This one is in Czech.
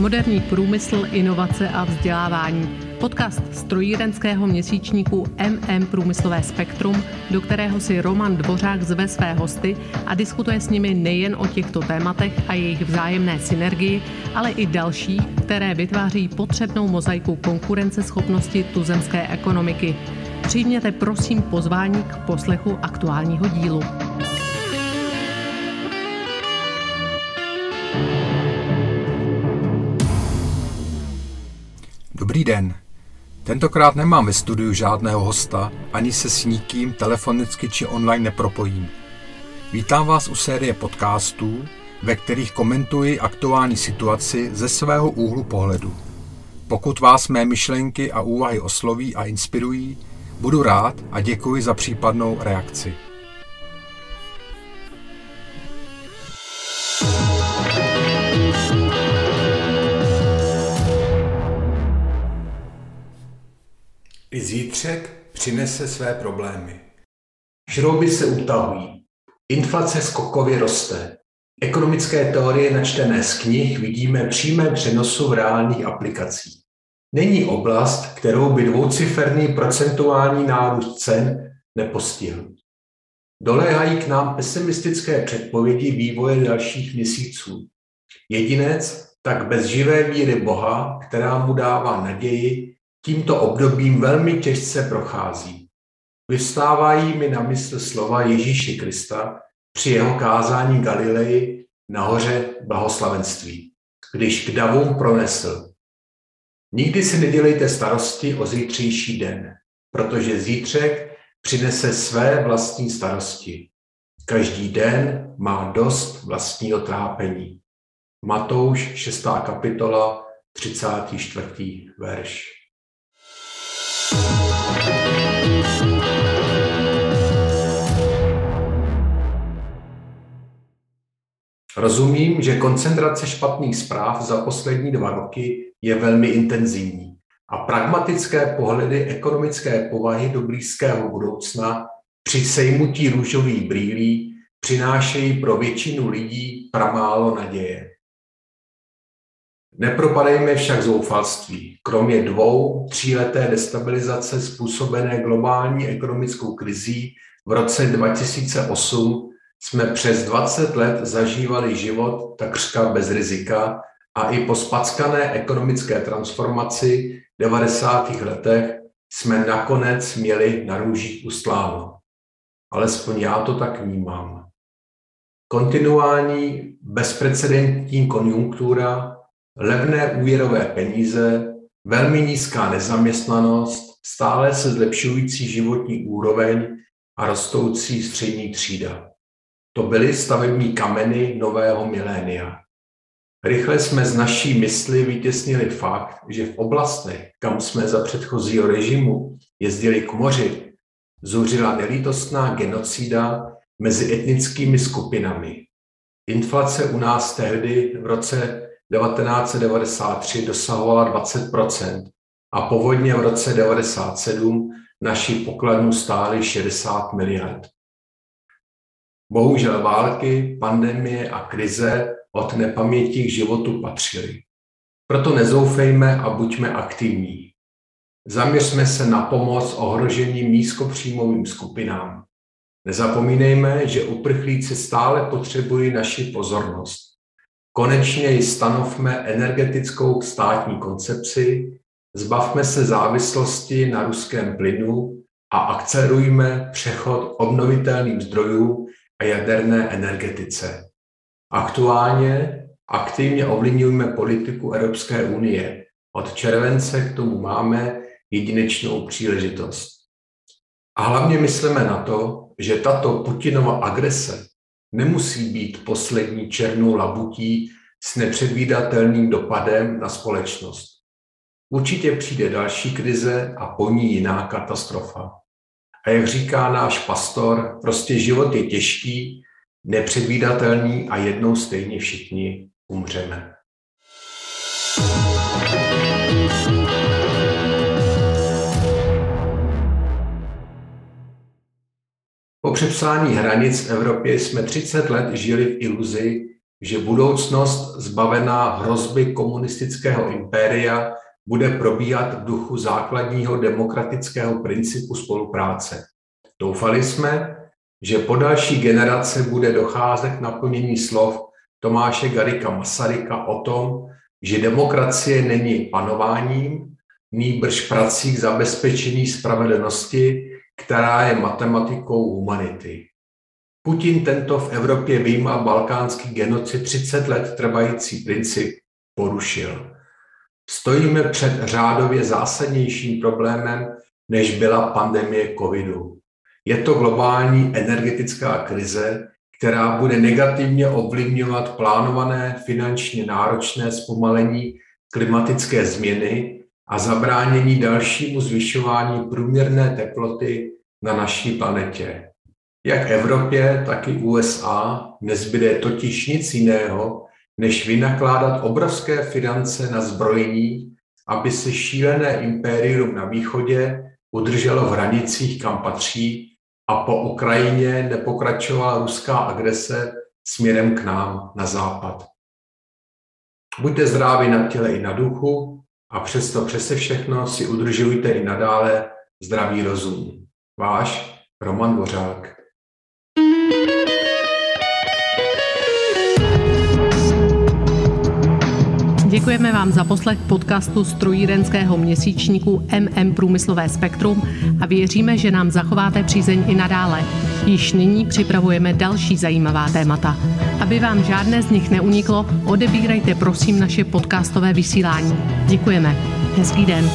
Moderní průmysl, inovace a vzdělávání. Podcast strojírenského měsíčníku MM Průmyslové spektrum, do kterého si Roman Dvořák zve své hosty a diskutuje s nimi nejen o těchto tématech a jejich vzájemné synergii, ale i další, které vytváří potřebnou mozaiku konkurenceschopnosti tuzemské ekonomiky. Přijměte prosím pozvání k poslechu aktuálního dílu. Dobrý den. Tentokrát nemám ve studiu žádného hosta, ani se s nikým telefonicky či online nepropojím. Vítám vás u série podcastů, ve kterých komentuji aktuální situaci ze svého úhlu pohledu. Pokud vás mé myšlenky a úvahy osloví a inspirují, budu rád a děkuji za případnou reakci. Zítřek přinese své problémy. Šrouby se utahují. Inflace skokově roste. Ekonomické teorie načtené z knih vidíme přímé přenosu v reálných aplikacích. Není oblast, kterou by dvouciferný procentuální nárůst cen nepostihl. Doléhají k nám pesimistické předpovědi vývoje dalších měsíců. Jedinec tak bez živé víry Boha, která mu dává naději, tímto obdobím velmi těžce prochází. Vyvstávají mi na mysl slova Ježíše Krista při jeho kázání Galileji nahoře blahoslavenství, když k davům pronesl. Nikdy si nedělejte starosti o zítřejší den, protože zítřek přinese své vlastní starosti. Každý den má dost vlastního trápení. Matouš 6. kapitola, 34. verš. Rozumím, že koncentrace špatných zpráv za poslední dva roky je velmi intenzivní a pragmatické pohledy ekonomické povahy do blízkého budoucna při sejmutí růžových brýlí přinášejí pro většinu lidí pramálo naděje. Nepropadejme však zoufalství. Kromě dvou, tříleté destabilizace způsobené globální ekonomickou krizí v roce 2008 jsme přes 20 let zažívali život takřka bez rizika a i po spackané ekonomické transformaci v 90. letech jsme nakonec měli na růžích ustláno. Alespoň já to tak vnímám. Kontinuální bezprecedentní konjunktura levné úvěrové peníze, velmi nízká nezaměstnanost, stále se zlepšující životní úroveň a rostoucí střední třída. To byly stavební kameny nového milénia. Rychle jsme z naší mysli vytěsnili fakt, že v oblastech, kam jsme za předchozího režimu jezdili k moři, zuřila nelítostná genocída mezi etnickými skupinami. Inflace u nás tehdy v roce 1993 dosahovala 20% a povodně v roce 1997 naši pokladnu stály 60 miliard. Bohužel války, pandemie a krize od nepaměti k životu patřily. Proto nezoufejme a buďme aktivní. Zaměřme se na pomoc ohroženým nízkopříjmovým skupinám. Nezapomínejme, že uprchlíci stále potřebují naši pozornost. Konečně ji stanovme energetickou státní koncepci, zbavme se závislosti na ruském plynu a akcelerujme přechod obnovitelným zdrojů a jaderné energetice. Aktuálně aktivně ovlivňujeme politiku Evropské unie. Od července k tomu máme jedinečnou příležitost. A hlavně myslíme na to, že tato Putinova agrese nemusí být poslední černou labutí s nepředvídatelným dopadem na společnost. Určitě přijde další krize a po ní jiná katastrofa. A jak říká náš pastor, prostě život je těžký, nepředvídatelný a jednou stejně všichni umřeme. Po přepsání hranic v Evropě jsme 30 let žili v iluzi, že budoucnost zbavená hrozby komunistického impéria bude probíhat v duchu základního demokratického principu spolupráce. Doufali jsme, že po další generace bude docházet k naplnění slov Tomáše Garika Masaryka o tom, že demokracie není panováním, nýbrž prací k zabezpečení spravedlnosti, která je matematikou humanity. Putin tento v Evropě výjima balkánský genocid 30 let trvající princip porušil. Stojíme před řádově zásadnějším problémem, než byla pandemie covidu. Je to globální energetická krize, která bude negativně ovlivňovat plánované finančně náročné zpomalení klimatické změny a zabránění dalšímu zvyšování průměrné teploty na naší planetě. Jak Evropě, tak i USA nezbyde totiž nic jiného, než vynakládat obrovské finance na zbrojení, aby se šílené impérium na východě udrželo v hranicích, kam patří, a po Ukrajině nepokračovala ruská agrese směrem k nám na západ. Buďte zdraví na těle i na duchu a přesto přese všechno si udržujte i nadále zdravý rozum. Váš Roman Bořák. Děkujeme vám za poslech podcastu strojírenského měsíčníku MM Průmyslové spektrum a věříme, že nám zachováte přízeň i nadále. Již nyní připravujeme další zajímavá témata. Aby vám žádné z nich neuniklo, odebírejte prosím naše podcastové vysílání. Děkujeme. Hezký den.